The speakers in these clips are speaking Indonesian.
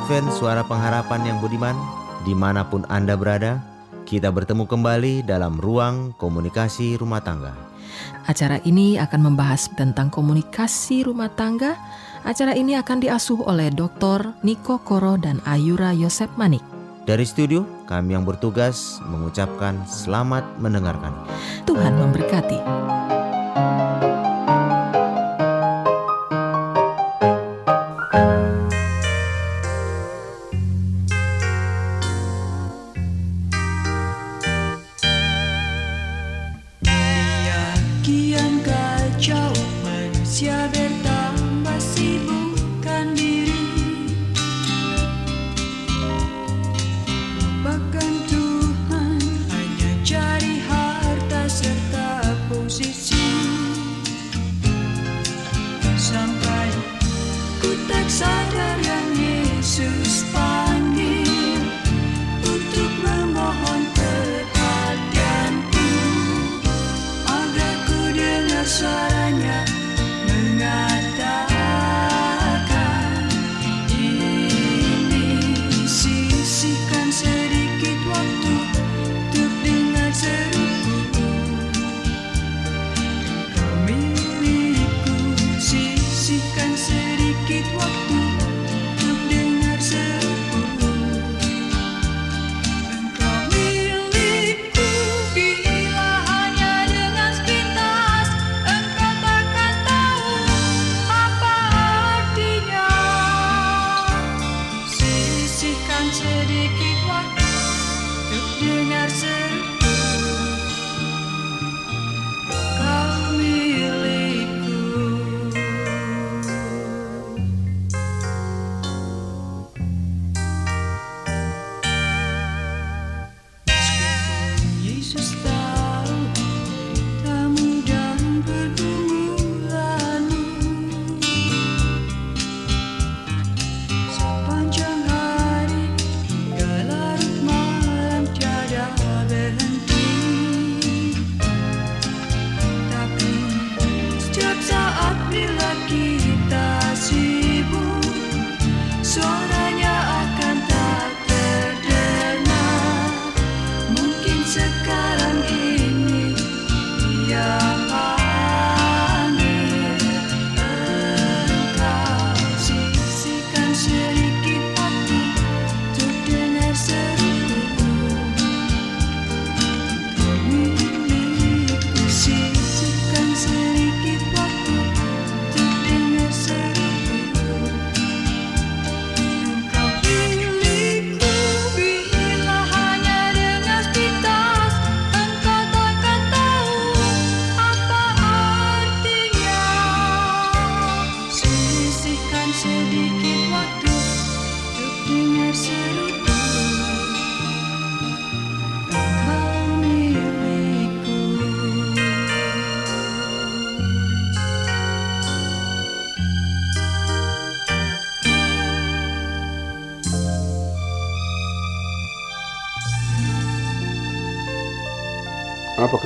Advent Suara Pengharapan yang budiman Di mana pun Anda berada Kita bertemu kembali dalam ruang komunikasi rumah tangga Acara ini akan membahas tentang komunikasi rumah tangga Acara ini akan diasuh oleh Dr. Niko Koro dan Ayura Yosep Manik dari studio, kami yang bertugas mengucapkan selamat mendengarkan. Tuhan memberkati. sekarang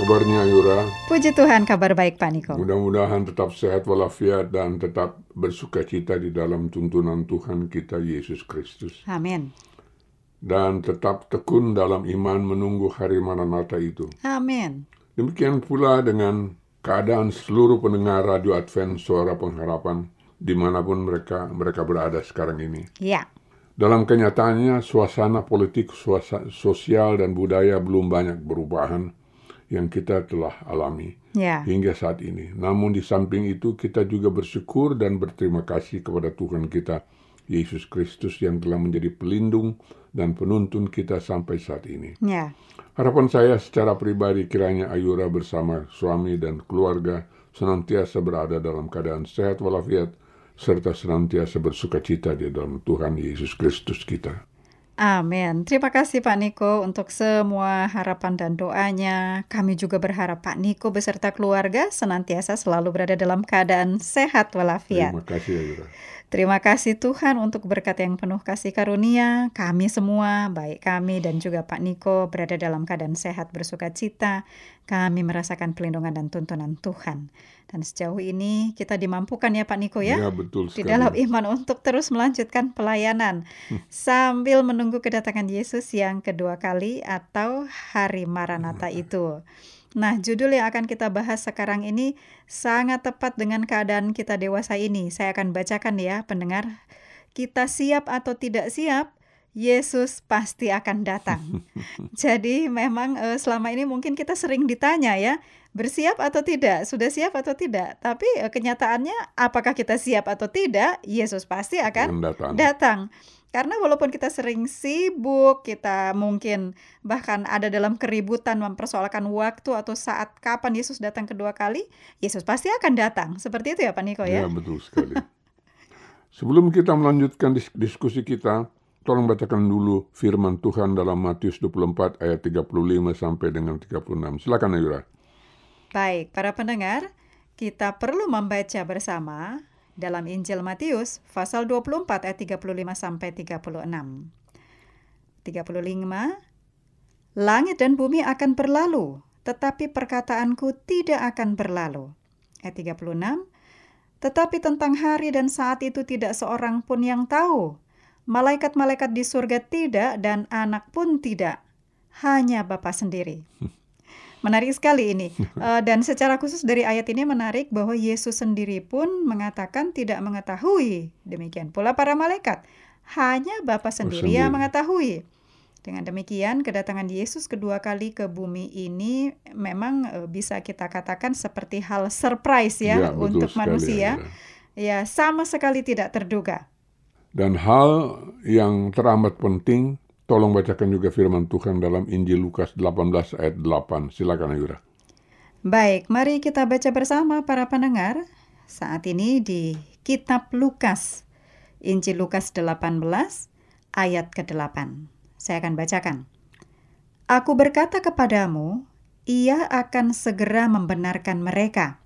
kabarnya Ayura? Puji Tuhan, kabar baik Pak Niko. Mudah-mudahan tetap sehat walafiat dan tetap bersuka cita di dalam tuntunan Tuhan kita Yesus Kristus. Amin. Dan tetap tekun dalam iman menunggu hari Maranatha itu. Amin. Demikian pula dengan keadaan seluruh pendengar Radio Advent Suara Pengharapan di mana pun mereka mereka berada sekarang ini. Ya. Dalam kenyataannya, suasana politik, suasa, sosial, dan budaya belum banyak perubahan yang kita telah alami Ya. hingga saat ini. Namun di samping itu kita juga bersyukur dan berterima kasih kepada Tuhan kita Yesus Kristus yang telah menjadi pelindung dan penuntun kita sampai saat ini. Ya. Harapan saya secara pribadi kiranya Ayura bersama suami dan keluarga senantiasa berada dalam keadaan sehat walafiat serta senantiasa bersuka cita di dalam Tuhan Yesus Kristus kita. Amin. Terima kasih Pak Niko untuk semua harapan dan doanya. Kami juga berharap Pak Niko beserta keluarga senantiasa selalu berada dalam keadaan sehat walafiat. Terima kasih Ayura. Terima kasih Tuhan untuk berkat yang penuh kasih karunia. Kami semua, baik kami dan juga Pak Niko berada dalam keadaan sehat bersuka cita. Kami merasakan pelindungan dan tuntunan Tuhan. Dan sejauh ini kita dimampukan ya Pak Niko ya. Ya, betul di dalam iman untuk terus melanjutkan pelayanan sambil menunggu kedatangan Yesus yang kedua kali atau hari Maranatha itu. Nah, judul yang akan kita bahas sekarang ini sangat tepat dengan keadaan kita dewasa ini. Saya akan bacakan ya, pendengar. Kita siap atau tidak siap, Yesus pasti akan datang. Jadi memang eh, selama ini mungkin kita sering ditanya ya, bersiap atau tidak, sudah siap atau tidak. Tapi eh, kenyataannya apakah kita siap atau tidak, Yesus pasti akan datang. datang. Karena walaupun kita sering sibuk, kita mungkin bahkan ada dalam keributan mempersoalkan waktu atau saat kapan Yesus datang kedua kali, Yesus pasti akan datang. Seperti itu ya Pak Niko Ya, ya? betul sekali. Sebelum kita melanjutkan dis- diskusi kita, tolong bacakan dulu firman Tuhan dalam Matius 24 ayat 35 sampai dengan 36. Silakan Ayura. Baik, para pendengar, kita perlu membaca bersama dalam Injil Matius pasal 24 ayat 35 sampai 36. 35 Langit dan bumi akan berlalu, tetapi perkataanku tidak akan berlalu. Ayat 36 Tetapi tentang hari dan saat itu tidak seorang pun yang tahu. Malaikat-malaikat di surga tidak dan anak pun tidak. Hanya Bapa sendiri. Menarik sekali ini. Eh, dan secara khusus dari ayat ini menarik bahwa Yesus sendiri pun mengatakan tidak mengetahui. Demikian pula para malaikat. Hanya Bapa sendiri yang mengetahui. Dengan demikian, kedatangan Yesus kedua kali ke bumi ini memang eh, bisa kita katakan seperti hal surprise ya, betul untuk sekali, manusia. Ayura. Ya, sama sekali tidak terduga. Dan hal yang teramat penting, tolong bacakan juga firman Tuhan dalam Injil Lukas 18 ayat 8. Silakan Ayura. Baik, mari kita baca bersama para pendengar. Saat ini di Kitab Lukas, Injil Lukas 18 ayat ke-8. Saya akan bacakan. Aku berkata kepadamu, ia akan segera membenarkan mereka.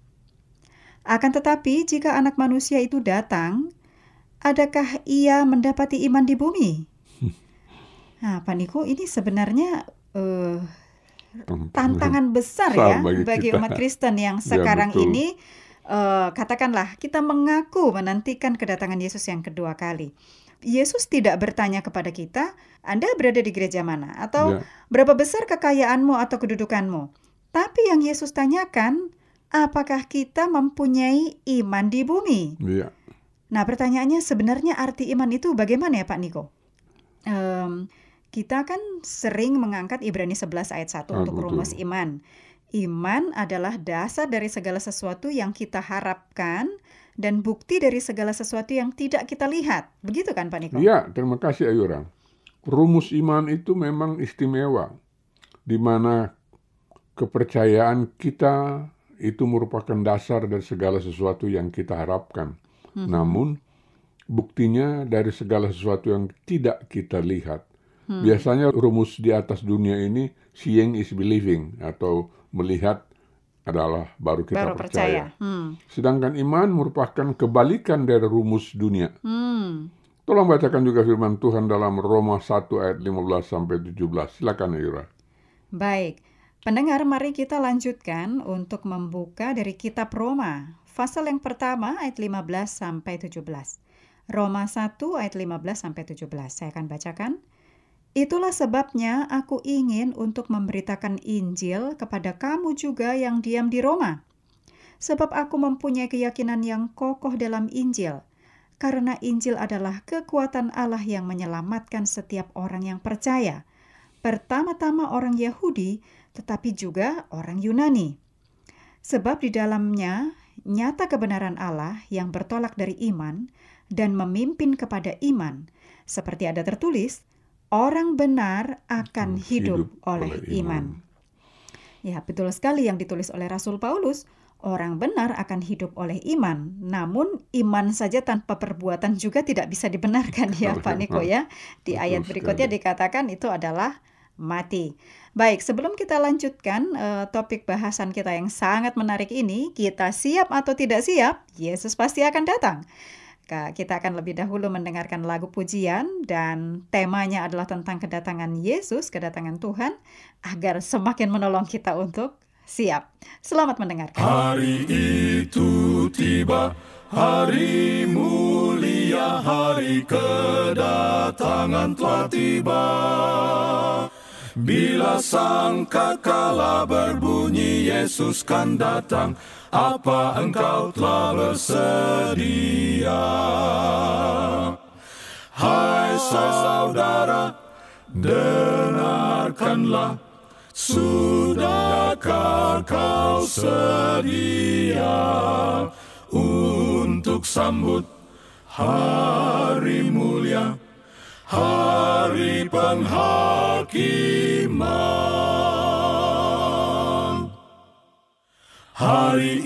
Akan tetapi jika anak manusia itu datang, adakah ia mendapati iman di bumi? Nah, Pak Niko, ini sebenarnya eh, tantangan besar ya bagi bagi kita. umat Kristen yang Ya, sekarang betul. ini eh, katakanlah kita mengaku menantikan kedatangan Yesus yang kedua kali. Yesus tidak bertanya kepada kita, Anda berada di gereja mana atau Ya. berapa besar kekayaanmu atau kedudukanmu. Tapi yang Yesus tanyakan, apakah kita mempunyai iman di bumi? Iya. Nah, pertanyaannya sebenarnya arti iman itu bagaimana ya Pak Niko? Em, kita kan sering mengangkat Ibrani 11 ayat 1 Ah, untuk betul. rumus iman. Iman adalah dasar dari segala sesuatu yang kita harapkan dan bukti dari segala sesuatu yang tidak kita lihat. Begitu kan Pak Niko? Iya, terima kasih Ayura. Rumus iman itu memang istimewa, di mana kepercayaan kita itu merupakan dasar dari segala sesuatu yang kita harapkan. Namun, buktinya dari segala sesuatu yang tidak kita lihat. Biasanya rumus di atas dunia ini, seeing is believing, atau melihat adalah baru kita Baru percaya. percaya. Hmm. Sedangkan iman merupakan kebalikan dari rumus dunia. Hmm. Tolong bacakan juga firman Tuhan dalam Roma 1 ayat 15 sampai 17. Silakan Ayura. Baik. Pendengar, mari kita lanjutkan untuk membuka dari kitab Roma, pasal yang pertama ayat 15 sampai 17. Roma 1 ayat 15 sampai 17. Saya akan bacakan. Itulah sebabnya aku ingin untuk memberitakan Injil kepada kamu juga yang diam di Roma. Sebab aku mempunyai keyakinan yang kokoh dalam Injil, karena Injil adalah kekuatan Allah yang menyelamatkan setiap orang yang percaya. Pertama-tama orang Yahudi, tetapi juga orang Yunani. Sebab di dalamnya nyata kebenaran Allah yang bertolak dari iman dan memimpin kepada iman, seperti ada tertulis, orang benar akan hidup, hidup oleh iman. iman. Ya, betul sekali yang ditulis oleh Rasul Paulus. Orang benar akan hidup oleh iman, namun iman saja tanpa perbuatan juga tidak bisa dibenarkan ya Pak Niko ya. Di ayat berikutnya dikatakan itu adalah mati. Baik, sebelum kita lanjutkan uh, topik bahasan kita yang sangat menarik ini, kita siap atau tidak siap? Yesus pasti akan datang. Kita akan lebih dahulu mendengarkan lagu pujian dan temanya adalah tentang kedatangan Yesus, kedatangan Tuhan, agar semakin menolong kita untuk siap. Selamat mendengarkan. Hari itu tiba, hari mulia, hari kedatangan telah tiba. Bila sangka kala berbunyi Yesus kan datang, apa engkau telah bersedia? Hai saudara, dengarkanlah, sudahkah kau sedia untuk sambut hari mulia? hari penghakiman. Hari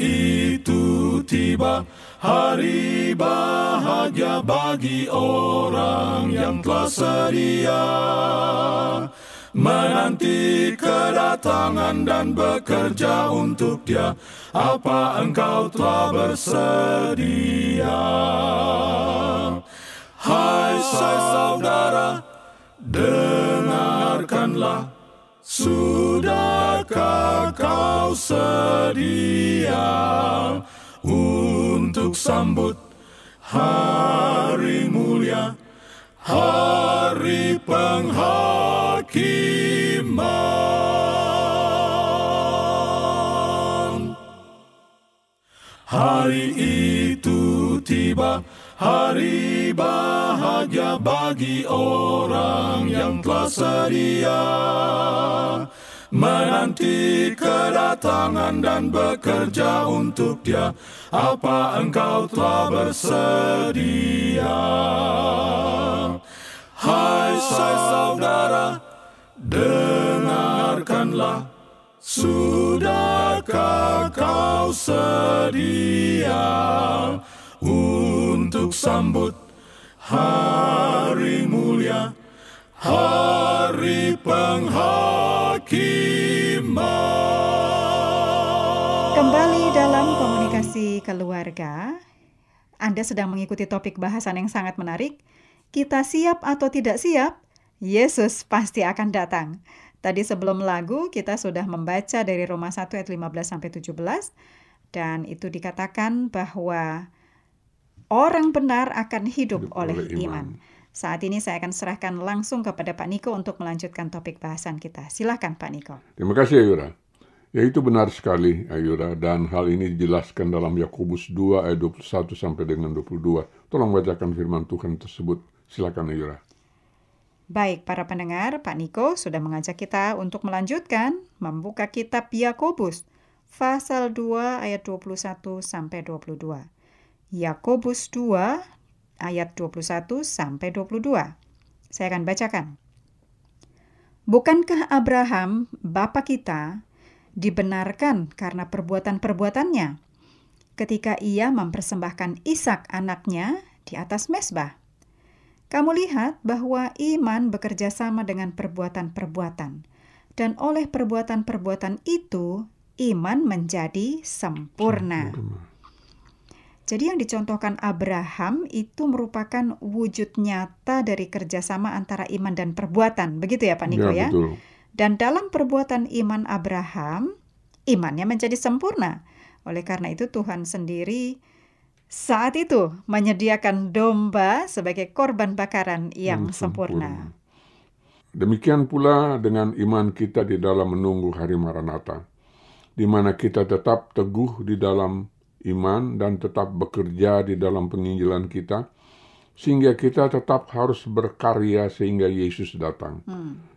itu tiba, hari bahagia bagi orang yang telah sedia. Menanti kedatangan dan bekerja untuk dia, apa engkau telah bersedia? Hai saudara, dengarkanlah, sudahkah kau sedia untuk sambut hari mulia, hari penghakiman? Hari itu tiba, Hari bahagia bagi orang yang telah sedia Menanti kedatangan dan bekerja untuk dia. Apa engkau telah bersedia? Hai saudara, dengarkanlah. Sudahkah kau sedia untuk sambut hari mulia, hari penghakiman. Kembali dalam komunikasi keluarga, Anda sedang mengikuti topik bahasan yang sangat menarik. Kita siap atau tidak siap? Yesus pasti akan datang. Tadi sebelum lagu kita sudah membaca dari Roma 1 ayat 15 sampai 17 dan itu dikatakan bahwa Orang benar akan hidup, hidup oleh, oleh iman. iman. Saat ini saya akan serahkan langsung kepada Pak Niko untuk melanjutkan topik bahasan kita. Silakan Pak Niko. Terima kasih Ayura. Ya itu benar sekali Ayura dan hal ini dijelaskan dalam Yakobus 2 ayat 21 sampai dengan 22. Tolong bacakan firman Tuhan tersebut. Silakan Ayura. Baik, para pendengar, Pak Niko sudah mengajak kita untuk melanjutkan membuka kitab Yakobus pasal 2 ayat 21 sampai 22. Yakobus 2 ayat 21 sampai 22. Saya akan bacakan. Bukankah Abraham, bapa kita, dibenarkan karena perbuatan-perbuatannya ketika ia mempersembahkan Ishak anaknya di atas mesbah? Kamu lihat bahwa iman bekerja sama dengan perbuatan-perbuatan, dan oleh perbuatan-perbuatan itu iman menjadi sempurna. sempurna. Jadi yang dicontohkan Abraham itu merupakan wujud nyata dari kerjasama antara iman dan perbuatan. Begitu ya Pak Niko ya? ya? Betul. Dan dalam perbuatan iman Abraham, imannya menjadi sempurna. Oleh karena itu Tuhan sendiri saat itu menyediakan domba sebagai korban bakaran yang Yang sempurna. Demikian pula dengan iman kita di dalam menunggu hari Maranatha, di mana kita tetap teguh di dalam iman dan tetap bekerja di dalam penginjilan kita, sehingga kita tetap harus berkarya sehingga Yesus datang.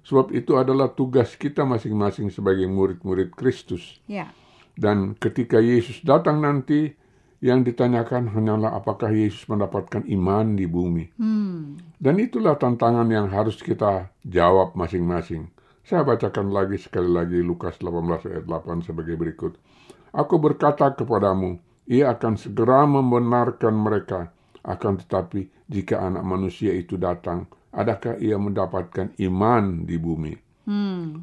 Sebab itu adalah tugas kita masing-masing sebagai murid-murid Kristus. Ya, Dan ketika Yesus datang nanti, yang ditanyakan hanyalah apakah Yesus mendapatkan iman di bumi. Dan itulah tantangan yang harus kita jawab masing-masing. Saya bacakan lagi sekali lagi Lukas 18 ayat 8 sebagai berikut. Aku berkata kepadamu, ia akan segera membenarkan mereka. Akan tetapi jika anak manusia itu datang, adakah ia mendapatkan iman di bumi?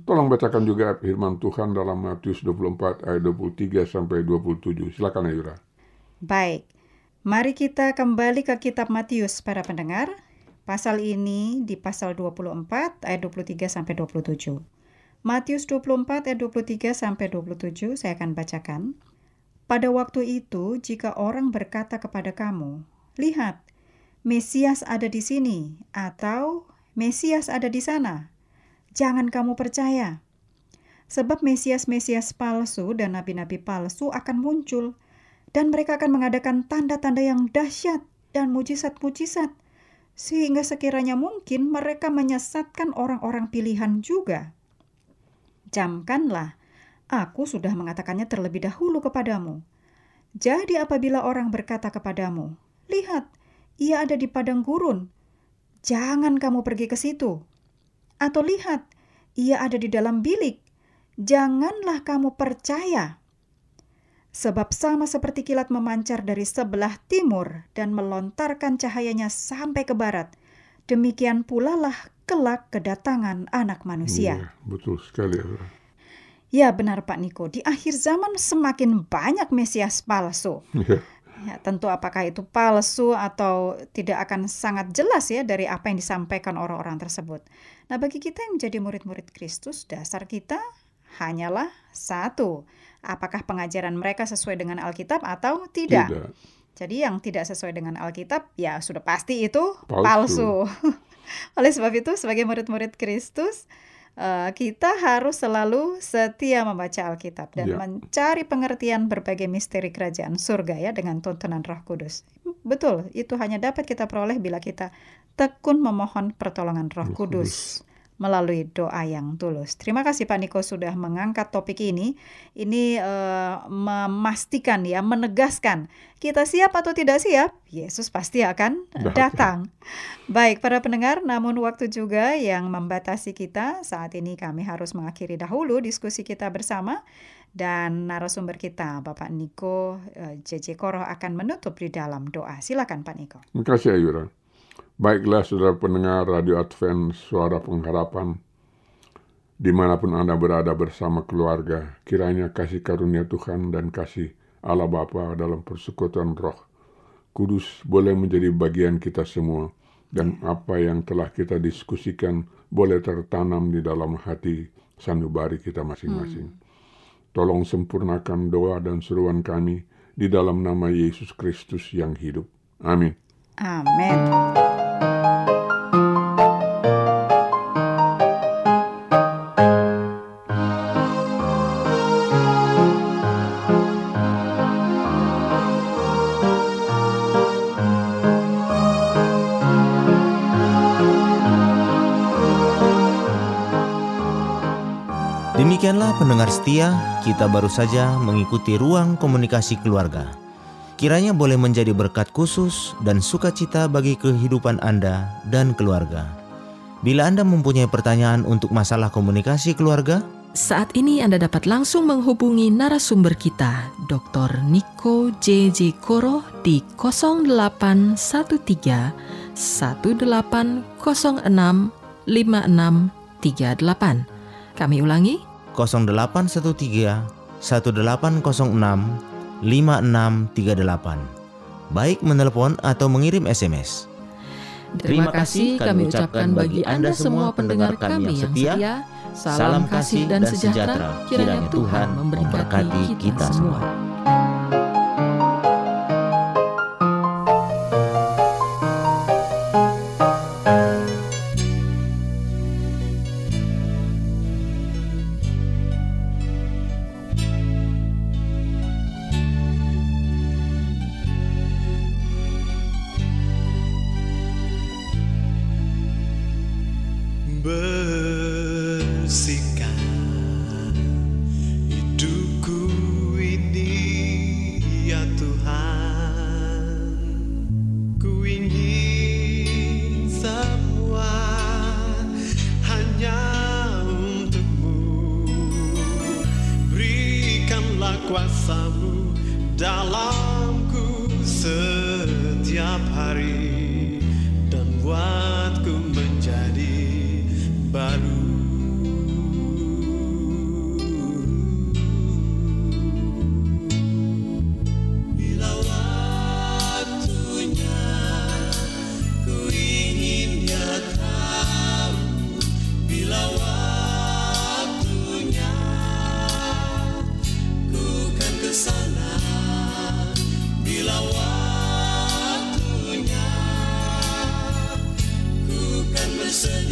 Tolong bacakan juga firman Tuhan dalam Matius 24 ayat 23 sampai 27. Silakan Ayura. baik. Mari kita kembali ke kitab Matius para pendengar. Pasal ini di pasal 24 ayat 23 sampai 27. Matius 24 ayat 23 sampai 27 saya akan bacakan. Pada waktu itu jika orang berkata kepada kamu, "Lihat, Mesias ada di sini," atau "Mesias ada di sana," jangan kamu percaya. Sebab Mesias-Mesias palsu dan nabi-nabi palsu akan muncul, dan mereka akan mengadakan tanda-tanda yang dahsyat dan mujizat-mujizat, sehingga sekiranya mungkin mereka menyesatkan orang-orang pilihan juga. Camkanlah, aku sudah mengatakannya terlebih dahulu kepadamu. Jadi apabila orang berkata kepadamu, Lihat, ia ada di padang gurun, jangan kamu pergi ke situ. Atau lihat, ia ada di dalam bilik, janganlah kamu percaya. Sebab sama seperti kilat memancar dari sebelah timur dan melontarkan cahayanya sampai ke barat, demikian pula lah kelak kedatangan anak manusia. Iya, betul sekali. Ya benar Pak Niko, di akhir zaman semakin banyak Mesias palsu. Iya. Ya, tentu apakah itu palsu atau tidak akan sangat jelas ya dari apa yang disampaikan orang-orang tersebut. Nah, bagi kita yang menjadi murid-murid Kristus, dasar kita hanyalah satu. Apakah pengajaran mereka sesuai dengan Alkitab atau tidak? Tidak. Jadi yang tidak sesuai dengan Alkitab ya sudah pasti itu Palsu. palsu. Oleh sebab itu sebagai murid-murid Kristus eh, kita harus selalu setia membaca Alkitab dan Ya. mencari pengertian berbagai misteri kerajaan surga ya dengan tuntunan Roh Kudus. Betul, itu hanya dapat kita peroleh bila kita tekun memohon pertolongan Roh Roh Kudus melalui doa yang tulus. Terima kasih Pak Niko sudah mengangkat topik ini. Ini eh, memastikan ya, menegaskan kita siap atau tidak siap, Yesus pasti akan Datang. datang. Baik, para pendengar, namun waktu juga yang membatasi kita. Saat ini kami harus mengakhiri dahulu diskusi kita bersama dan narasumber kita Bapak Niko eh, JJ Koro akan menutup di dalam doa. Silakan Pak Niko. Terima kasih Ayura. Baiklah saudara pendengar Radio Advent Suara Pengharapan di mana pun Anda berada bersama keluarga, kiranya kasih karunia Tuhan dan kasih Allah Bapa dalam persekutuan roh kudus boleh menjadi bagian kita semua dan apa yang telah kita diskusikan boleh tertanam di dalam hati sanubari kita masing-masing. Tolong sempurnakan doa dan seruan kami di dalam nama Yesus Kristus yang hidup. Amin. Amin. Setia, kita baru saja mengikuti ruang komunikasi keluarga. Kiranya boleh menjadi berkat khusus dan sukacita bagi kehidupan Anda dan keluarga. Bila Anda mempunyai pertanyaan untuk masalah komunikasi keluarga, Saat ini Anda dapat langsung menghubungi narasumber kita, Dr. Niko JJ Koro di 0813 1806 5638. Kami ulangi, 0813 1806 5638. Baik menelepon atau mengirim SMS. Terima kasih kami ucapkan bagi Anda semua pendengar kami yang setia. Salam kasih dan sejahtera kiranya Tuhan memberkati kita semua. Kan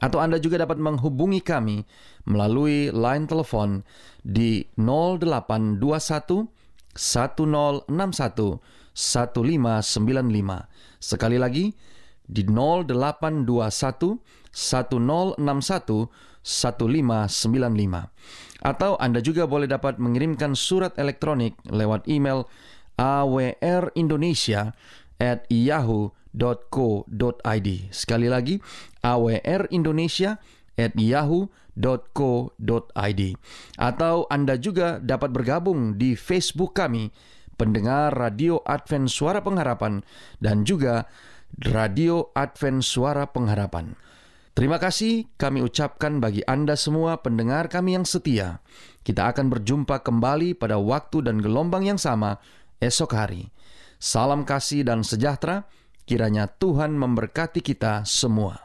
Atau Anda juga dapat menghubungi kami melalui line telepon di 0821 1061 1595. Sekali lagi di 0821 1061 1595. Atau Anda juga boleh dapat mengirimkan surat elektronik lewat email awrindonesia at yahoo.co.id. Sekali lagi, awrindonesia at yahoo.co.id. Atau Anda juga dapat bergabung di Facebook kami, pendengar Radio Advent Suara Pengharapan, dan juga Radio Advent Suara Pengharapan. Terima kasih kami ucapkan bagi Anda semua pendengar kami yang setia. Kita akan berjumpa kembali pada waktu dan gelombang yang sama esok hari. Salam kasih dan sejahtera, kiranya Tuhan memberkati kita semua.